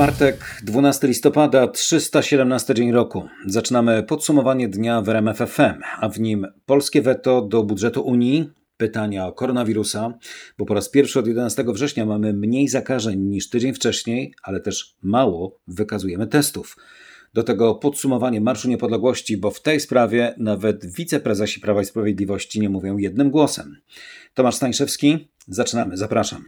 Czwartek, 12 listopada, 317 dzień roku. Zaczynamy podsumowanie dnia w RMF FM, a w nim polskie weto do budżetu Unii, pytania o koronawirusa, bo po raz pierwszy od 11 września mamy mniej zakażeń niż tydzień wcześniej, ale też mało wykazujemy testów. Do tego podsumowanie Marszu Niepodległości, bo w tej sprawie nawet wiceprezesi Prawa i Sprawiedliwości nie mówią jednym głosem. Tomasz Stańszewski, zaczynamy, zapraszam.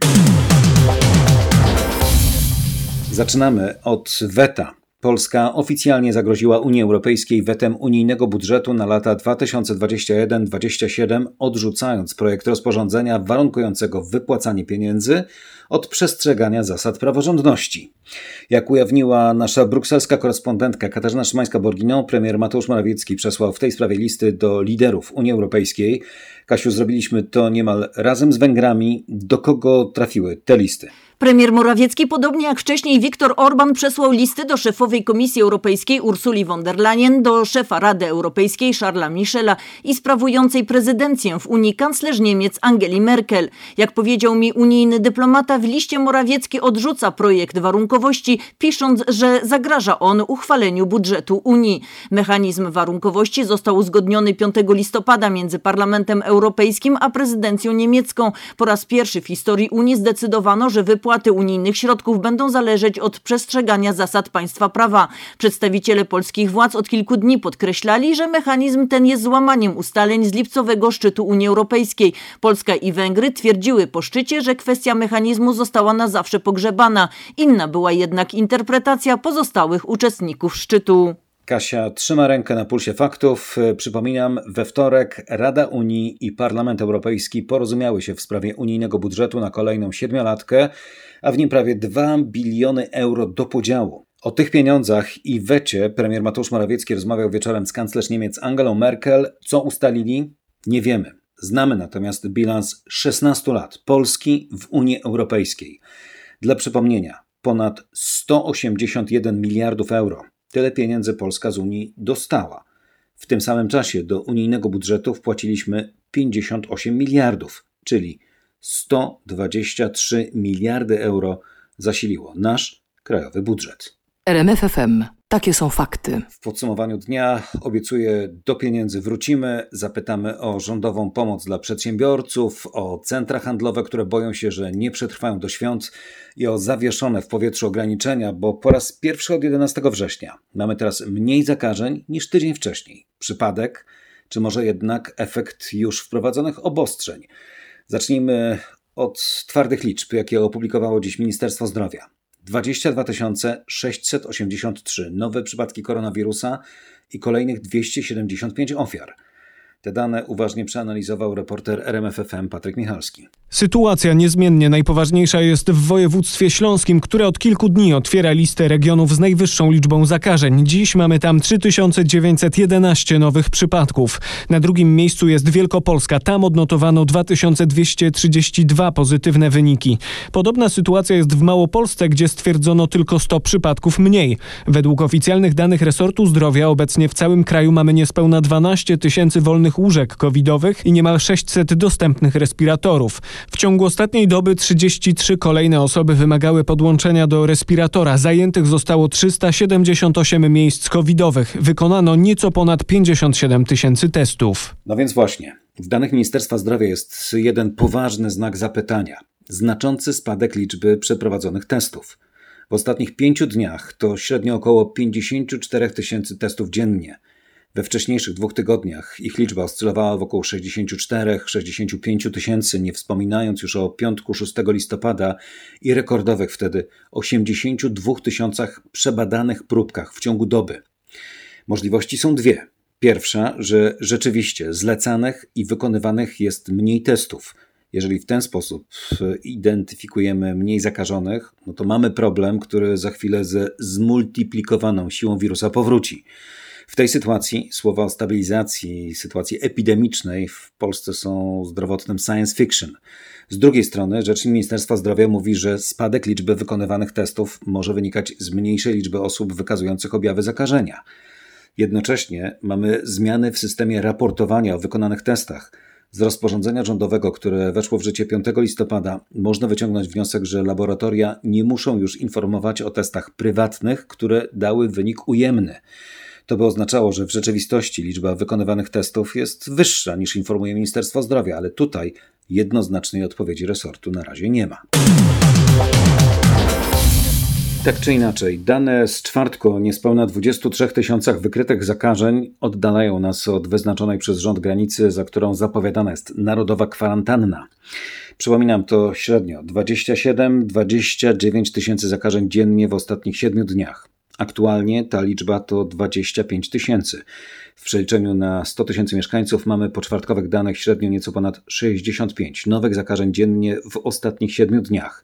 Zaczynamy od weta. Polska oficjalnie zagroziła Unii Europejskiej wetem unijnego budżetu na lata 2021-2027, odrzucając projekt rozporządzenia warunkującego wypłacanie pieniędzy od przestrzegania zasad praworządności. Jak ujawniła nasza brukselska korespondentka Katarzyna Szymańska-Borgino, premier Mateusz Morawiecki przesłał w tej sprawie listy do liderów Unii Europejskiej. Kasiu, zrobiliśmy to niemal razem z Węgrami. Do kogo trafiły te listy? Premier Morawiecki, podobnie jak wcześniej Viktor Orban, przesłał listy do szefowej Komisji Europejskiej Ursuli von der Leyen, do szefa Rady Europejskiej Charlesa Michela i sprawującej prezydencję w Unii kanclerz Niemiec Angeli Merkel. Jak powiedział mi unijny dyplomata, w liście Morawiecki odrzuca projekt warunkowości, pisząc, że zagraża on uchwaleniu budżetu Unii. Mechanizm warunkowości został uzgodniony 5 listopada między Parlamentem Europejskim a prezydencją niemiecką. Po raz pierwszy w historii Unii zdecydowano, że wypłata wypłaty unijnych środków będą zależeć od przestrzegania zasad państwa prawa. Przedstawiciele polskich władz od kilku dni podkreślali, że mechanizm ten jest złamaniem ustaleń z lipcowego szczytu Unii Europejskiej. Polska i Węgry twierdziły po szczycie, że kwestia mechanizmu została na zawsze pogrzebana. Inna była jednak interpretacja pozostałych uczestników szczytu. Kasia trzyma rękę na pulsie faktów. Przypominam, we wtorek Rada Unii i Parlament Europejski porozumiały się w sprawie unijnego budżetu na kolejną siedmiolatkę, a w nim prawie 2 biliony euro do podziału. O tych pieniądzach i wecie premier Mateusz Morawiecki rozmawiał wieczorem z kanclerz Niemiec Angelą Merkel. Co ustalili? Nie wiemy. Znamy natomiast bilans 16 lat Polski w Unii Europejskiej. Dla przypomnienia, ponad 181 miliardów euro Tyle pieniędzy Polska z Unii dostała. W tym samym czasie do unijnego budżetu wpłaciliśmy 58 miliardów, czyli 123 miliardy euro zasiliło nasz krajowy budżet. RMFFM. Takie są fakty. W podsumowaniu dnia obiecuję, do pieniędzy wrócimy. Zapytamy o rządową pomoc dla przedsiębiorców, o centra handlowe, które boją się, że nie przetrwają do świąt i o zawieszone w powietrzu ograniczenia, bo po raz pierwszy od 11 września mamy teraz mniej zakażeń niż tydzień wcześniej. Przypadek, czy może jednak efekt już wprowadzonych obostrzeń? Zacznijmy od twardych liczb, jakie opublikowało dziś Ministerstwo Zdrowia. 22 683 nowe przypadki koronawirusa i kolejnych 275 ofiar. Te dane uważnie przeanalizował reporter RMFFM Patryk Michalski. Sytuacja niezmiennie najpoważniejsza jest w województwie śląskim, które od kilku dni otwiera listę regionów z najwyższą liczbą zakażeń. Dziś mamy tam 3911 nowych przypadków. Na drugim miejscu jest Wielkopolska. Tam odnotowano 2232 pozytywne wyniki. Podobna sytuacja jest w Małopolsce, gdzie stwierdzono tylko 100 przypadków mniej. Według oficjalnych danych resortu zdrowia obecnie w całym kraju mamy niespełna 12 tysięcy wolnych łóżek covidowych i niemal 600 dostępnych respiratorów. W ciągu ostatniej doby 33 kolejne osoby wymagały podłączenia do respiratora. Zajętych zostało 378 miejsc covidowych. Wykonano nieco ponad 57 tysięcy testów. No więc właśnie, w danych Ministerstwa Zdrowia jest jeden poważny znak zapytania. Znaczący spadek liczby przeprowadzonych testów. W ostatnich pięciu dniach to średnio około 54 tysięcy testów dziennie. We wcześniejszych dwóch tygodniach ich liczba oscylowała wokół 64-65 tysięcy, nie wspominając już o piątku 6 listopada i rekordowych wtedy 82 tysiącach przebadanych próbkach w ciągu doby. Możliwości są dwie. Pierwsza, że rzeczywiście zlecanych i wykonywanych jest mniej testów. Jeżeli w ten sposób identyfikujemy mniej zakażonych, no to mamy problem, który za chwilę ze zmultiplikowaną siłą wirusa powróci. W tej sytuacji słowa o stabilizacji sytuacji epidemicznej w Polsce są zdrowotnym science fiction. Z drugiej strony, rzecznik Ministerstwa Zdrowia mówi, że spadek liczby wykonywanych testów może wynikać z mniejszej liczby osób wykazujących objawy zakażenia. Jednocześnie mamy zmiany w systemie raportowania o wykonanych testach. Z rozporządzenia rządowego, które weszło w życie 5 listopada, można wyciągnąć wniosek, że laboratoria nie muszą już informować o testach prywatnych, które dały wynik ujemny. To by oznaczało, że w rzeczywistości liczba wykonywanych testów jest wyższa niż informuje Ministerstwo Zdrowia, ale tutaj jednoznacznej odpowiedzi resortu na razie nie ma. Tak czy inaczej, dane z czwartku o niespełna 23 tysiącach wykrytych zakażeń oddalają nas od wyznaczonej przez rząd granicy, za którą zapowiadana jest narodowa kwarantanna. Przypominam, to średnio 27-29 tysięcy zakażeń dziennie w ostatnich 7 dniach. Aktualnie ta liczba to 25 tysięcy. W przeliczeniu na 100 tysięcy mieszkańców mamy po czwartkowych danych średnio nieco ponad 65 nowych zakażeń dziennie w ostatnich 7 dniach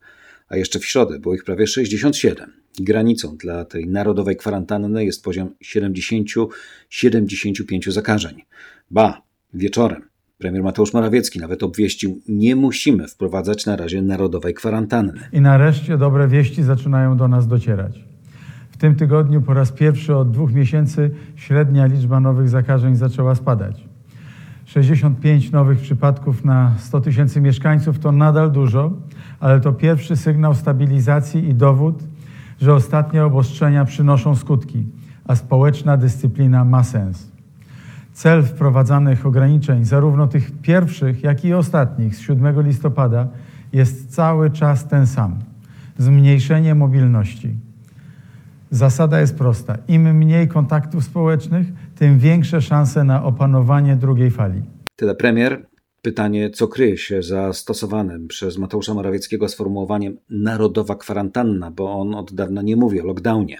a jeszcze w środę było ich prawie 67. Granicą dla tej narodowej kwarantanny jest poziom 70-75 zakażeń. Ba, wieczorem premier Mateusz Morawiecki nawet obwieścił, nie musimy wprowadzać na razie narodowej kwarantanny. I nareszcie dobre wieści zaczynają do nas docierać. Tym tygodniu po raz pierwszy od dwóch miesięcy średnia liczba nowych zakażeń zaczęła spadać. 65 nowych przypadków na 100 tysięcy mieszkańców to nadal dużo, ale to pierwszy sygnał stabilizacji i dowód, że ostatnie obostrzenia przynoszą skutki, a społeczna dyscyplina ma sens. Cel wprowadzanych ograniczeń, zarówno tych pierwszych, jak i ostatnich z 7 listopada, jest cały czas ten sam zmniejszenie mobilności. Zasada jest prosta: im mniej kontaktów społecznych, tym większe szanse na opanowanie drugiej fali. Tyle premier. Pytanie, co kryje się za stosowanym przez Mateusza Morawieckiego sformułowaniem narodowa kwarantanna, bo on od dawna nie mówi o lockdownie.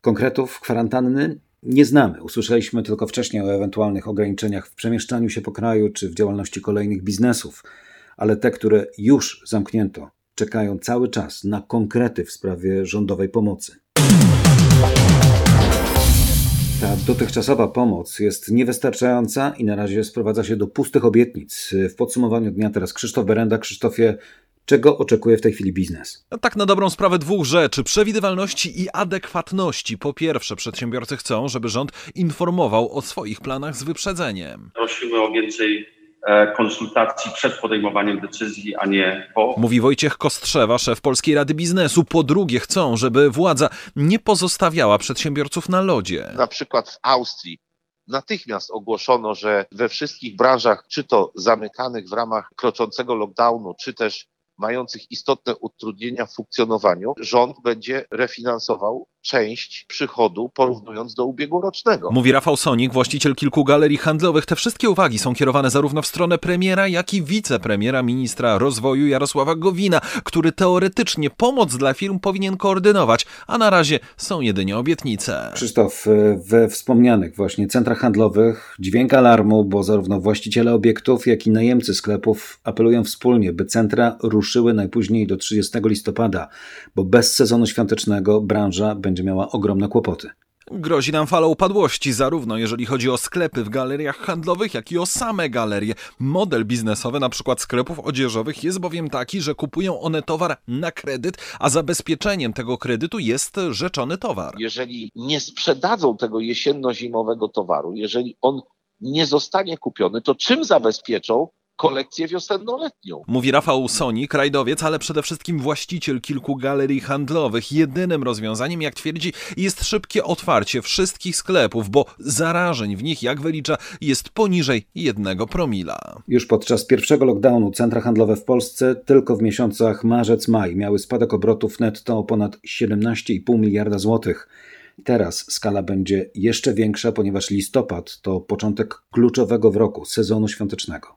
Konkretów kwarantanny nie znamy. Usłyszeliśmy tylko wcześniej o ewentualnych ograniczeniach w przemieszczaniu się po kraju czy w działalności kolejnych biznesów, ale te, które już zamknięto, czekają cały czas na konkrety w sprawie rządowej pomocy. Ta dotychczasowa pomoc jest niewystarczająca i na razie sprowadza się do pustych obietnic. W podsumowaniu dnia teraz Krzysztof Berenda. Krzysztofie, czego oczekuje w tej chwili biznes? No tak na dobrą sprawę dwóch rzeczy: przewidywalności i adekwatności. Po pierwsze, przedsiębiorcy chcą, żeby rząd informował o swoich planach z wyprzedzeniem. Prosimy o więcej konsultacji przed podejmowaniem decyzji, a nie po. Mówi Wojciech Kostrzewa, szef Polskiej Rady Biznesu. Po drugie, chcą, żeby władza nie pozostawiała przedsiębiorców na lodzie. Na przykład w Austrii natychmiast ogłoszono, że we wszystkich branżach, czy to zamykanych w ramach kroczącego lockdownu, czy też mających istotne utrudnienia w funkcjonowaniu, rząd będzie refinansował część przychodu porównując do ubiegłorocznego. Mówi Rafał Sonik, właściciel kilku galerii handlowych. Te wszystkie uwagi są kierowane zarówno w stronę premiera, jak i wicepremiera, ministra rozwoju Jarosława Gowina, który teoretycznie pomoc dla firm powinien koordynować, a na razie są jedynie obietnice. Krzysztof, we wspomnianych właśnie centrach handlowych dźwięk alarmu, bo zarówno właściciele obiektów, jak i najemcy sklepów apelują wspólnie, by centra ruszyły najpóźniej do 30 listopada, bo bez sezonu świątecznego branża będzie miała ogromne kłopoty. Grozi nam fala upadłości, zarówno jeżeli chodzi o sklepy w galeriach handlowych, jak i o same galerie. Model biznesowy na przykład sklepów odzieżowych jest bowiem taki, że kupują one towar na kredyt, a zabezpieczeniem tego kredytu jest rzeczony towar. Jeżeli nie sprzedadzą tego jesienno-zimowego towaru, jeżeli on nie zostanie kupiony, to czym zabezpieczą kolekcję wiosennoletnią. Mówi Rafał Soni, krajdowiec, ale przede wszystkim właściciel kilku galerii handlowych. Jedynym rozwiązaniem, jak twierdzi, jest szybkie otwarcie wszystkich sklepów, bo zarażeń w nich, jak wylicza, jest poniżej jednego promila. Już podczas pierwszego lockdownu centra handlowe w Polsce tylko w miesiącach marzec-maj miały spadek obrotów netto o ponad 17,5 miliarda złotych. Teraz skala będzie jeszcze większa, ponieważ listopad to początek kluczowego w roku sezonu świątecznego.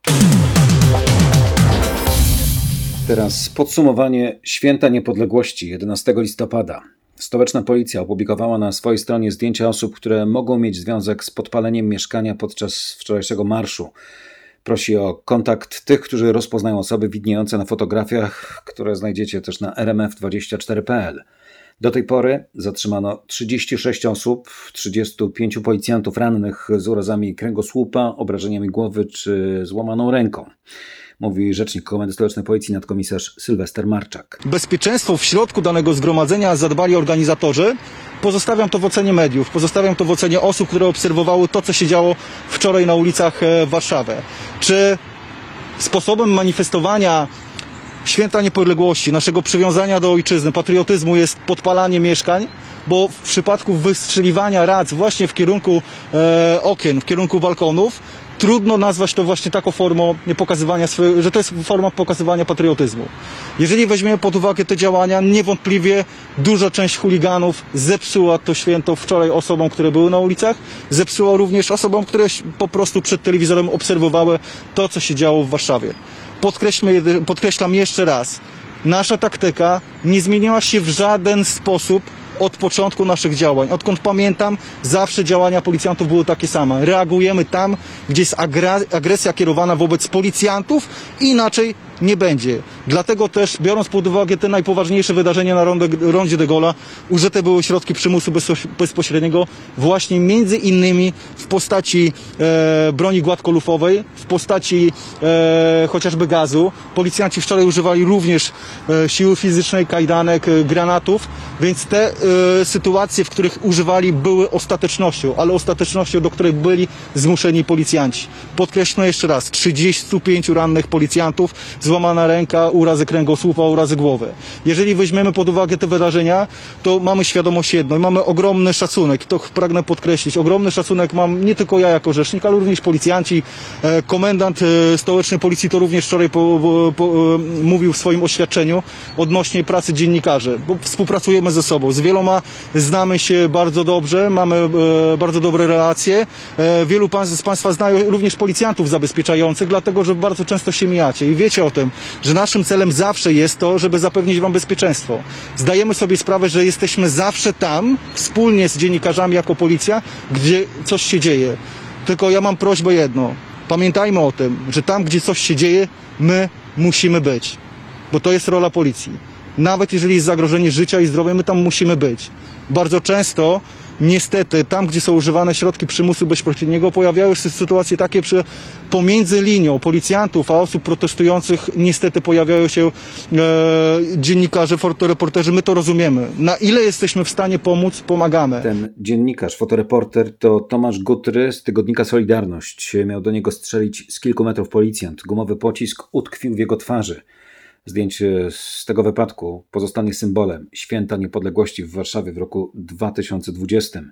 Teraz podsumowanie Święta Niepodległości 11 listopada. Stołeczna policja opublikowała na swojej stronie zdjęcia osób, które mogą mieć związek z podpaleniem mieszkania podczas wczorajszego marszu. Prosi o kontakt tych, którzy rozpoznają osoby widniejące na fotografiach, które znajdziecie też na rmf24.pl. Do tej pory zatrzymano 36 osób, 35 policjantów rannych z urazami kręgosłupa, obrażeniami głowy czy złamaną ręką. Mówi rzecznik Komendy Stołecznej Policji nadkomisarz Sylwester Marczak. Bezpieczeństwo w środku danego zgromadzenia zadbali organizatorzy. Pozostawiam to w ocenie mediów, pozostawiam to w ocenie osób, które obserwowały to, co się działo wczoraj na ulicach e, Warszawy. Czy sposobem manifestowania święta niepodległości, naszego przywiązania do ojczyzny, patriotyzmu jest podpalanie mieszkań, bo w przypadku wystrzeliwania rac właśnie w kierunku e, okien, w kierunku balkonów, trudno nazwać to właśnie taką formą pokazywania swojego, że to jest forma pokazywania patriotyzmu. Jeżeli weźmiemy pod uwagę te działania, niewątpliwie duża część chuliganów zepsuła to święto wczoraj osobom, które były na ulicach, zepsuła również osobom, które po prostu przed telewizorem obserwowały to, co się działo w Warszawie. Podkreślmy, podkreślam jeszcze raz, nasza taktyka nie zmieniła się w żaden sposób od początku naszych działań. Odkąd pamiętam, zawsze działania policjantów były takie same. Reagujemy tam, gdzie jest agresja kierowana wobec policjantów, inaczej nie będzie. Dlatego też, biorąc pod uwagę te najpoważniejsze wydarzenia na rondzie de Gaulle'a, użyte były środki przymusu bezpo- bezpośredniego właśnie między innymi w postaci e, broni gładkolufowej, w postaci e, chociażby gazu. Policjanci wczoraj używali również e, siły fizycznej, kajdanek, e, granatów, więc te e, sytuacje, w których używali były ostatecznością, ale ostatecznością, do której byli zmuszeni policjanci. Podkreślę jeszcze raz, 35 rannych policjantów, złamana ręka, urazy kręgosłupa, urazy głowy. Jeżeli weźmiemy pod uwagę te wydarzenia, to mamy świadomość jedno i mamy ogromny szacunek, to pragnę podkreślić, ogromny szacunek mam nie tylko ja jako rzecznik, ale również policjanci, e, komendant e, stołecznej policji to również wczoraj po, po, po, e, mówił w swoim oświadczeniu odnośnie pracy dziennikarzy, bo współpracujemy ze sobą, z wieloma znamy się bardzo dobrze, mamy bardzo dobre relacje, wielu z Państwa znają również policjantów zabezpieczających, dlatego, że bardzo często się mijacie i wiecie o tym, że naszym celem zawsze jest to, żeby zapewnić Wam bezpieczeństwo. Zdajemy sobie sprawę, że jesteśmy zawsze tam, wspólnie z dziennikarzami jako policja, gdzie coś się dzieje. Tylko ja mam prośbę jedno. Pamiętajmy o tym, że tam, gdzie coś się dzieje, my musimy być. Bo to jest rola policji. Nawet jeżeli jest zagrożenie życia i zdrowia, my tam musimy być. Bardzo często, niestety, tam, gdzie są używane środki przymusu bezpośredniego, pojawiają się sytuacje takie, że pomiędzy linią policjantów a osób protestujących niestety pojawiają się e, dziennikarze, fotoreporterzy. My to rozumiemy. Na ile jesteśmy w stanie pomóc, pomagamy. Ten dziennikarz, fotoreporter to Tomasz Gutry z tygodnika Solidarność. Miał do niego strzelić z kilku metrów policjant. Gumowy pocisk utkwił w jego twarzy. Zdjęcie z tego wypadku pozostanie symbolem święta niepodległości w Warszawie w roku 2020.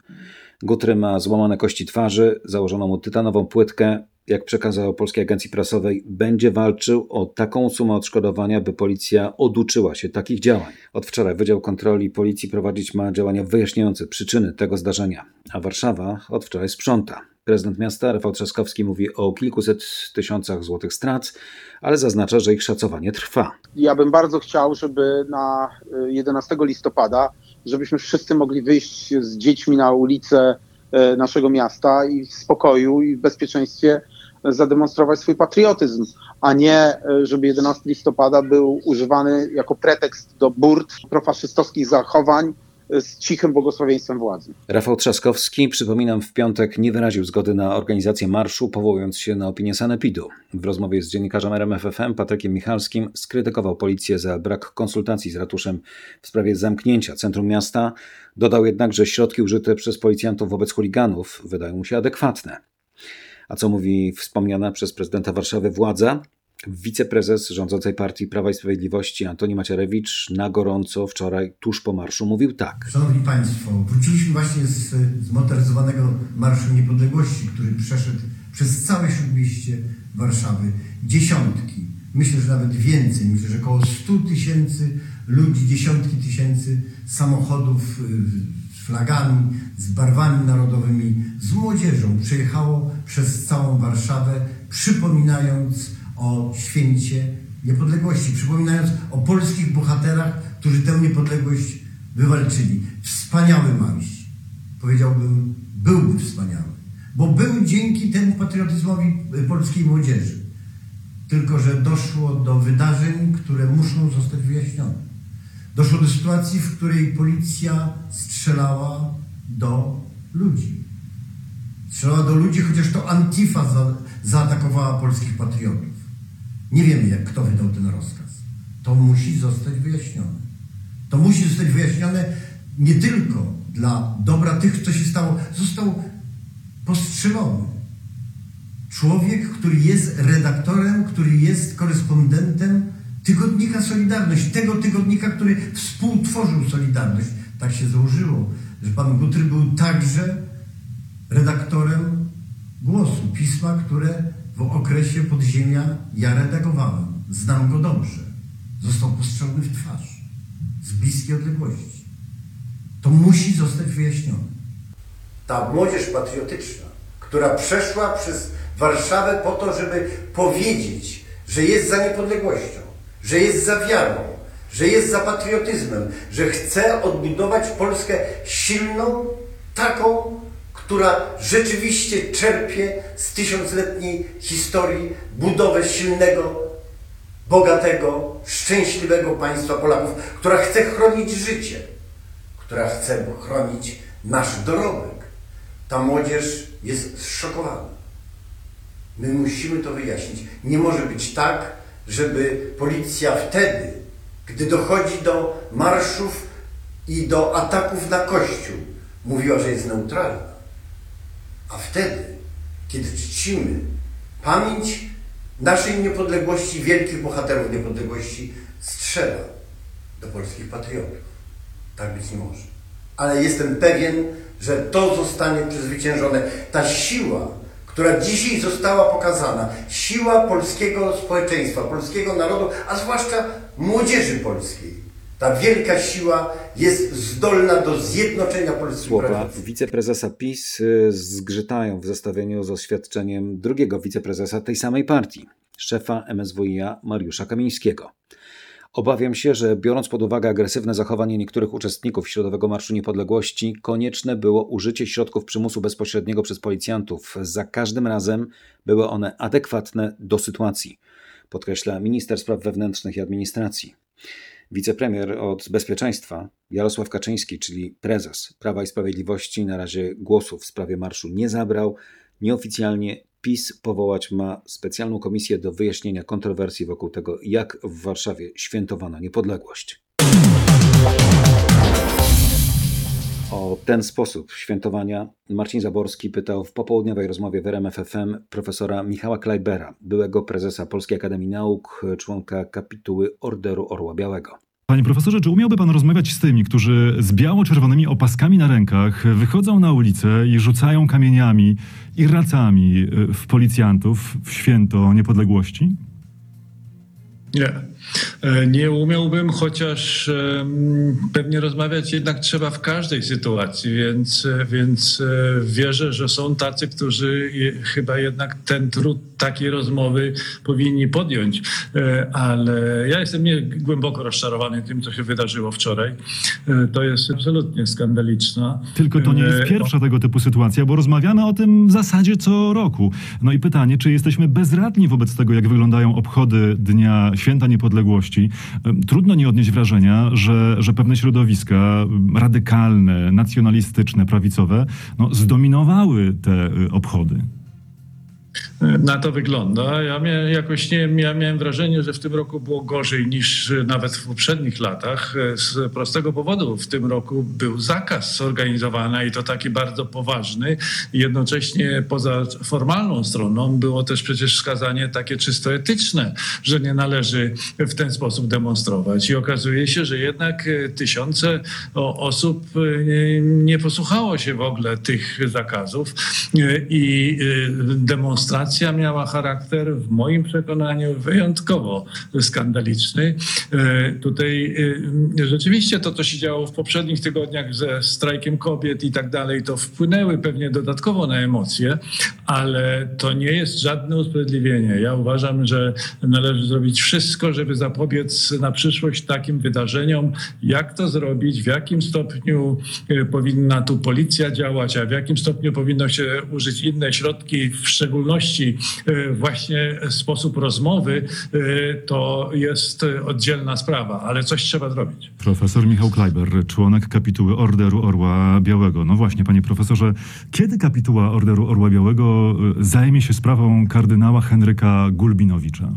Gutry ma złamane kości twarzy, założono mu tytanową płytkę. Jak przekazał Polskiej Agencji Prasowej, będzie walczył o taką sumę odszkodowania, by policja oduczyła się takich działań. Od wczoraj Wydział Kontroli Policji prowadzić ma działania wyjaśniające przyczyny tego zdarzenia, a Warszawa od wczoraj sprząta. Prezydent miasta Rafał Trzaskowski mówi o kilkuset tysiącach złotych strat, ale zaznacza, że ich szacowanie trwa. Ja bym bardzo chciał, żeby na y, 11 listopada, żebyśmy wszyscy mogli wyjść z dziećmi na ulicę y, naszego miasta i w spokoju i w bezpieczeństwie zademonstrować swój patriotyzm, a nie y, żeby 11 listopada był używany jako pretekst do burt profaszystowskich zachowań y, z cichym błogosławieństwem władzy. Rafał Trzaskowski, przypominam, w piątek nie wyraził zgody na organizację marszu, powołując się na opinię Sanepidu. W rozmowie z dziennikarzem RMFFM Patrykiem Michalskim skrytykował policję za brak konsultacji z ratuszem w sprawie zamknięcia centrum miasta. Dodał jednak, że środki użyte przez policjantów wobec chuliganów wydają mu się adekwatne. A co mówi wspomniana przez prezydenta Warszawy władza? Wiceprezes rządzącej partii Prawa i Sprawiedliwości Antoni Macierewicz na gorąco wczoraj, tuż po marszu, mówił tak. Szanowni Państwo, wróciliśmy właśnie z zmotoryzowanego Marszu Niepodległości, który przeszedł przez całe śródmieście Warszawy. Dziesiątki, myślę, że nawet więcej, myślę, że około 100 tysięcy ludzi, dziesiątki tysięcy samochodów y, z flagami, z barwami narodowymi, z młodzieżą przejechało przez całą Warszawę, przypominając o święcie niepodległości, przypominając o polskich bohaterach, którzy tę niepodległość wywalczyli. Wspaniały marsz. Powiedziałbym, byłby wspaniały. Bo był dzięki temu patriotyzmowi y, polskiej młodzieży. Tylko, że doszło do wydarzeń, które muszą zostać wyjaśnione. Doszło do sytuacji, w której policja strzelała do ludzi. Strzelała do ludzi, chociaż to Antifa za, zaatakowała polskich patriotów. Nie wiemy, jak kto wydał ten rozkaz. To musi zostać wyjaśnione. To musi zostać wyjaśnione nie tylko dla dobra tych, co się stało. Został postrzelony. Człowiek, który jest redaktorem, który jest korespondentem tygodnika Solidarność, tego tygodnika, który współtworzył Solidarność. Tak się złożyło, że pan Gutry był także redaktorem głosu, pisma, które w okresie podziemia ja redagowałem. Znam go dobrze. Został postrzegany w twarz z bliskiej odległości. To musi zostać wyjaśnione. Ta młodzież patriotyczna, która przeszła przez Warszawę po to, żeby powiedzieć, że jest za niepodległością, że jest za wiarą, że jest za patriotyzmem, że chce odbudować Polskę silną, taką, która rzeczywiście czerpie z tysiącletniej historii budowę silnego, bogatego, szczęśliwego państwa Polaków, która chce chronić życie, która chce chronić nasz dorobek. Ta młodzież jest zszokowana. My musimy to wyjaśnić. Nie może być tak, żeby policja wtedy, gdy dochodzi do marszów i do ataków na Kościół, mówiła, że jest neutralna. A wtedy, kiedy czcimy pamięć naszej niepodległości, wielkich bohaterów niepodległości, strzela do polskich patriotów. Tak być może. Ale jestem pewien, że to zostanie przezwyciężone. Ta siła, która dzisiaj została pokazana, siła polskiego społeczeństwa, polskiego narodu, a zwłaszcza młodzieży polskiej, ta wielka siła jest zdolna do zjednoczenia polskich Słowa wiceprezesa PiS y, zgrzytają w zestawieniu z oświadczeniem drugiego wiceprezesa tej samej partii, szefa MSWiA Mariusza Kamińskiego. Obawiam się, że biorąc pod uwagę agresywne zachowanie niektórych uczestników Środowego Marszu Niepodległości, konieczne było użycie środków przymusu bezpośredniego przez policjantów. Za każdym razem były one adekwatne do sytuacji, podkreśla minister spraw wewnętrznych i administracji. Wicepremier od bezpieczeństwa Jarosław Kaczyński, czyli prezes Prawa i Sprawiedliwości, na razie głosu w sprawie marszu nie zabrał. Nieoficjalnie PiS powołać ma specjalną komisję do wyjaśnienia kontrowersji wokół tego, jak w Warszawie świętowano niepodległość. O ten sposób świętowania Marcin Zaborski pytał w popołudniowej rozmowie w RMF FM profesora Michała Klejbera, byłego prezesa Polskiej Akademii Nauk, członka kapituły Orderu Orła Białego. Panie profesorze, czy umiałby pan rozmawiać z tymi, którzy z biało-czerwonymi opaskami na rękach wychodzą na ulicę i rzucają kamieniami i racami y, w policjantów w święto niepodległości? Nie. E, Nie umiałbym, chociaż em, pewnie rozmawiać jednak trzeba w każdej sytuacji, więc, e, więc e, wierzę, że są tacy, którzy chyba jednak ten trud takiej rozmowy powinni podjąć. E, Ale ja jestem nie głęboko rozczarowany tym, co się wydarzyło wczoraj. E, To jest absolutnie skandaliczne. Tylko to nie jest E, pierwsza tego typu sytuacja, bo rozmawiamy o tym w zasadzie co roku. No i pytanie, czy jesteśmy bezradni wobec tego, jak wyglądają obchody Dnia Święta Niepodległości? Ym, Trudno nie odnieść wrażenia, że, że pewne środowiska radykalne, nacjonalistyczne, prawicowe, no, zdominowały te y, obchody. Na to wygląda. Ja miałem, jakoś nie, ja miałem wrażenie, że w tym roku było gorzej niż nawet w poprzednich latach. Z prostego powodu w tym roku był zakaz zorganizowany i to taki bardzo poważny. Jednocześnie poza formalną stroną było też przecież wskazanie takie czysto etyczne, że nie należy w ten sposób demonstrować. I okazuje się, że jednak tysiące osób nie, posłuchało się w ogóle tych zakazów i e, demonstracja miała charakter w moim przekonaniu wyjątkowo skandaliczny. E, Tutaj e, rzeczywiście to, co się działo w poprzednich tygodniach ze strajkiem kobiet i tak dalej, to wpłynęły pewnie dodatkowo na emocje, ale to nie jest żadne usprawiedliwienie. Ja uważam, że należy zrobić wszystko, żeby zapobiec na przyszłość takim wydarzeniom. Jak to zrobić, w jakim stopniu e, powinna tu policja działać, a w jakim stopniu powinno się użyć inne środki, w szczególności e, właśnie sposób rozmowy, e, to jest e, oddzielna sprawa, ale coś trzeba zrobić. Profesor Michał Klejber, członek kapituły Orderu Orła Białego. No właśnie, panie profesorze, kiedy kapituła Orderu Orła Białego y, zajmie się sprawą kardynała Henryka Gulbinowicza?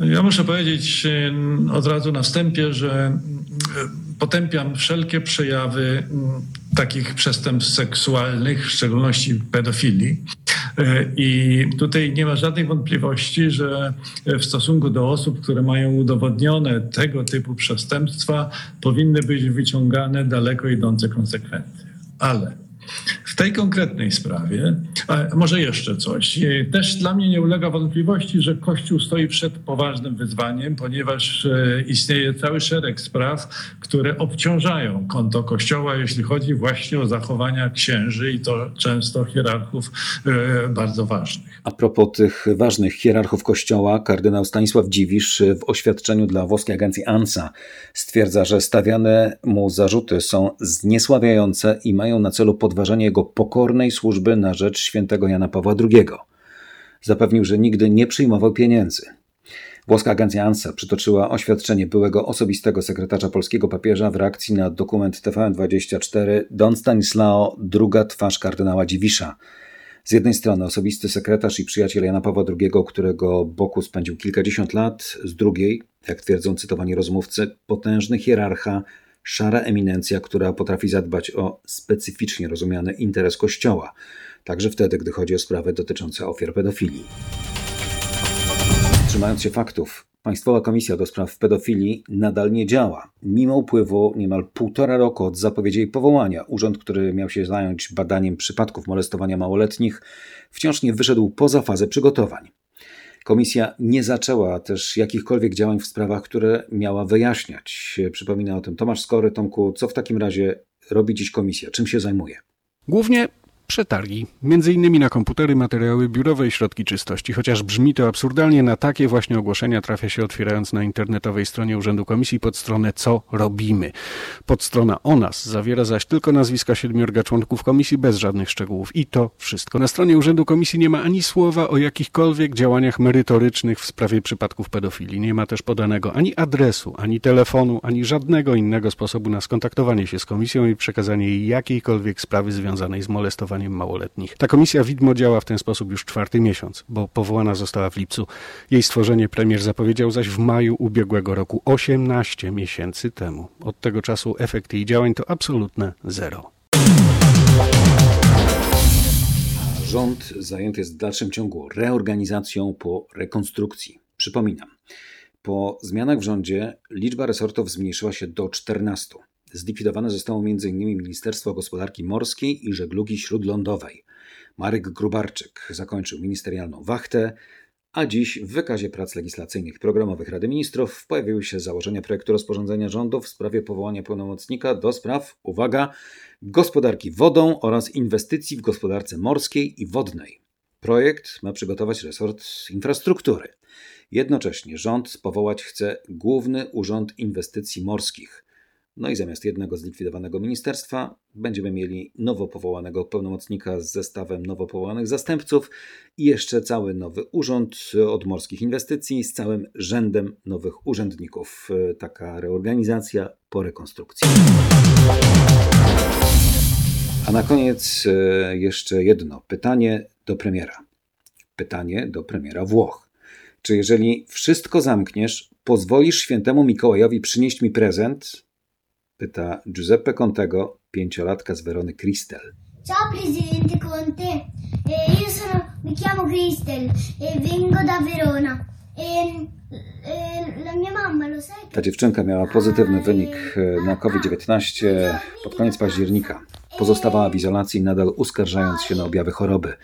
Ja muszę powiedzieć e, od razu na wstępie, że mm, e, potępiam wszelkie przejawy mm, takich przestępstw seksualnych, w szczególności pedofilii. E, I tutaj nie ma żadnej wątpliwości, że w stosunku do osób, które mają udowodnione tego typu przestępstwa, powinny być wyciągane daleko idące konsekwencje. Ale w tej konkretnej sprawie, a może jeszcze coś. Też dla mnie nie ulega wątpliwości, że Kościół stoi przed poważnym wyzwaniem, ponieważ e, istnieje cały szereg spraw, które obciążają konto Kościoła, jeśli chodzi właśnie o zachowania księży i to często hierarchów e, bardzo ważnych. A propos tych ważnych hierarchów Kościoła, kardynał Stanisław Dziwisz w oświadczeniu dla włoskiej agencji ANSA stwierdza, że stawiane mu zarzuty są zniesławiające i mają na celu podważenie jego pokornej służby na rzecz świętego Jana Pawła II. Zapewnił, że nigdy nie przyjmował pieniędzy. Włoska agencja ANSA przytoczyła oświadczenie byłego osobistego sekretarza polskiego papieża w reakcji na dokument TVN24 Don Stanislao, druga twarz kardynała Dziwisza. Z jednej strony osobisty sekretarz i przyjaciel Jana Pawła II, którego boku spędził kilkadziesiąt lat, z drugiej, jak twierdzą cytowani rozmówcy, potężny hierarcha, szara eminencja, która potrafi zadbać o specyficznie rozumiany interes Kościoła, także wtedy, gdy chodzi o sprawy dotyczące ofiar pedofilii. Trzymając się faktów, Państwowa Komisja do Spraw Pedofilii nadal nie działa, mimo upływu niemal półtora roku od zapowiedzi jej powołania. Urząd, który miał się zająć badaniem przypadków molestowania małoletnich, wciąż nie wyszedł poza fazę przygotowań. Komisja nie zaczęła też jakichkolwiek działań w sprawach, które miała wyjaśniać. Przypomina o tym Tomasz Skory. Tomku, co w takim razie robi dziś komisja? Czym się zajmuje? Głównie przetargi, innymi na komputery, materiały biurowe i środki czystości. Chociaż brzmi to absurdalnie, na takie właśnie ogłoszenia trafia się otwierając na internetowej stronie Urzędu Komisji pod stronę Co robimy. Podstrona o nas zawiera zaś tylko nazwiska siedmiorga członków komisji bez żadnych szczegółów. I to wszystko. Na stronie Urzędu Komisji nie ma ani słowa o jakichkolwiek działaniach merytorycznych w sprawie przypadków pedofilii. Nie ma też podanego ani adresu, ani telefonu, ani żadnego innego sposobu na skontaktowanie się z komisją i przekazanie jej jakiejkolwiek sprawy związanej z molestowaniem małoletnich. Ta komisja widmo działa w ten sposób już czwarty miesiąc, bo powołana została w lipcu. Jej stworzenie premier zapowiedział zaś w maju ubiegłego roku, 18 miesięcy temu. Od tego czasu efekt jej działań to absolutne zero. Rząd zajęty jest w dalszym ciągu reorganizacją po rekonstrukcji. Przypominam, po zmianach w rządzie liczba resortów zmniejszyła się do 14. Zlikwidowane zostało m.in. Ministerstwo Gospodarki Morskiej i Żeglugi Śródlądowej. Marek Grubarczyk zakończył ministerialną wachtę, a dziś w wykazie prac legislacyjnych programowych Rady Ministrów pojawiły się założenia projektu rozporządzenia rządu w sprawie powołania pełnomocnika do spraw, uwaga, gospodarki wodą oraz inwestycji w gospodarce morskiej i wodnej. Projekt ma przygotować resort infrastruktury. Jednocześnie rząd powołać chce Główny Urząd Inwestycji Morskich. No i zamiast jednego zlikwidowanego ministerstwa będziemy mieli nowo powołanego pełnomocnika z zestawem nowo powołanych zastępców i jeszcze cały nowy urząd od morskich inwestycji z całym rzędem nowych urzędników. Taka reorganizacja po rekonstrukcji. A na koniec e, jeszcze jedno pytanie do premiera. Pytanie do premiera Włoch. Czy jeżeli wszystko zamkniesz, pozwolisz świętemu Mikołajowi przynieść mi prezent, pyta Giuseppe Contego, pięciolatka z Werony Cristel. Ciao Presidente Conte, eh, io sono, mi chiamo Cristel e vengo da Verona. E, e, la mia mamma lo sai Ta dziewczynka miała pozytywny wynik na COVID-19 pod koniec października. Pozostawała w izolacji, nadal uskarżając się na objawy choroby.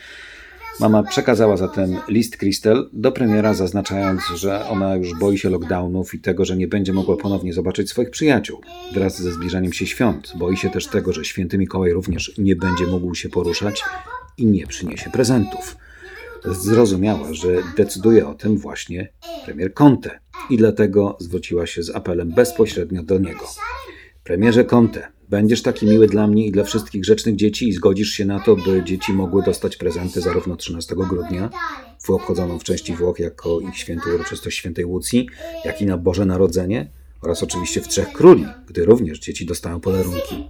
Mama przekazała zatem list Kristel do premiera, zaznaczając, że ona już boi się lockdownów i tego, że nie będzie mogła ponownie zobaczyć swoich przyjaciół. Wraz ze zbliżaniem się świąt boi się też tego, że święty Mikołaj również nie będzie mógł się poruszać i nie przyniesie prezentów. Zrozumiała, że decyduje o tym właśnie premier Conte i dlatego zwróciła się z apelem bezpośrednio do niego. Premierze Conte, Będziesz taki miły dla mnie i dla wszystkich grzecznych dzieci i zgodzisz się na to, by dzieci mogły dostać prezenty zarówno 13 grudnia, w obchodzoną w części Włoch jako ich świętą uroczystość świętej Łucji, jak i na Boże Narodzenie oraz oczywiście w Trzech Króli, gdy również dzieci dostają podarunki.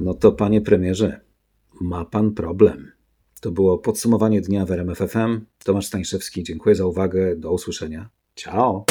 No to panie premierze, ma pan problem. To było podsumowanie dnia w RMFFM. Tomasz Stańszewski, dziękuję za uwagę. Do usłyszenia. Ciao.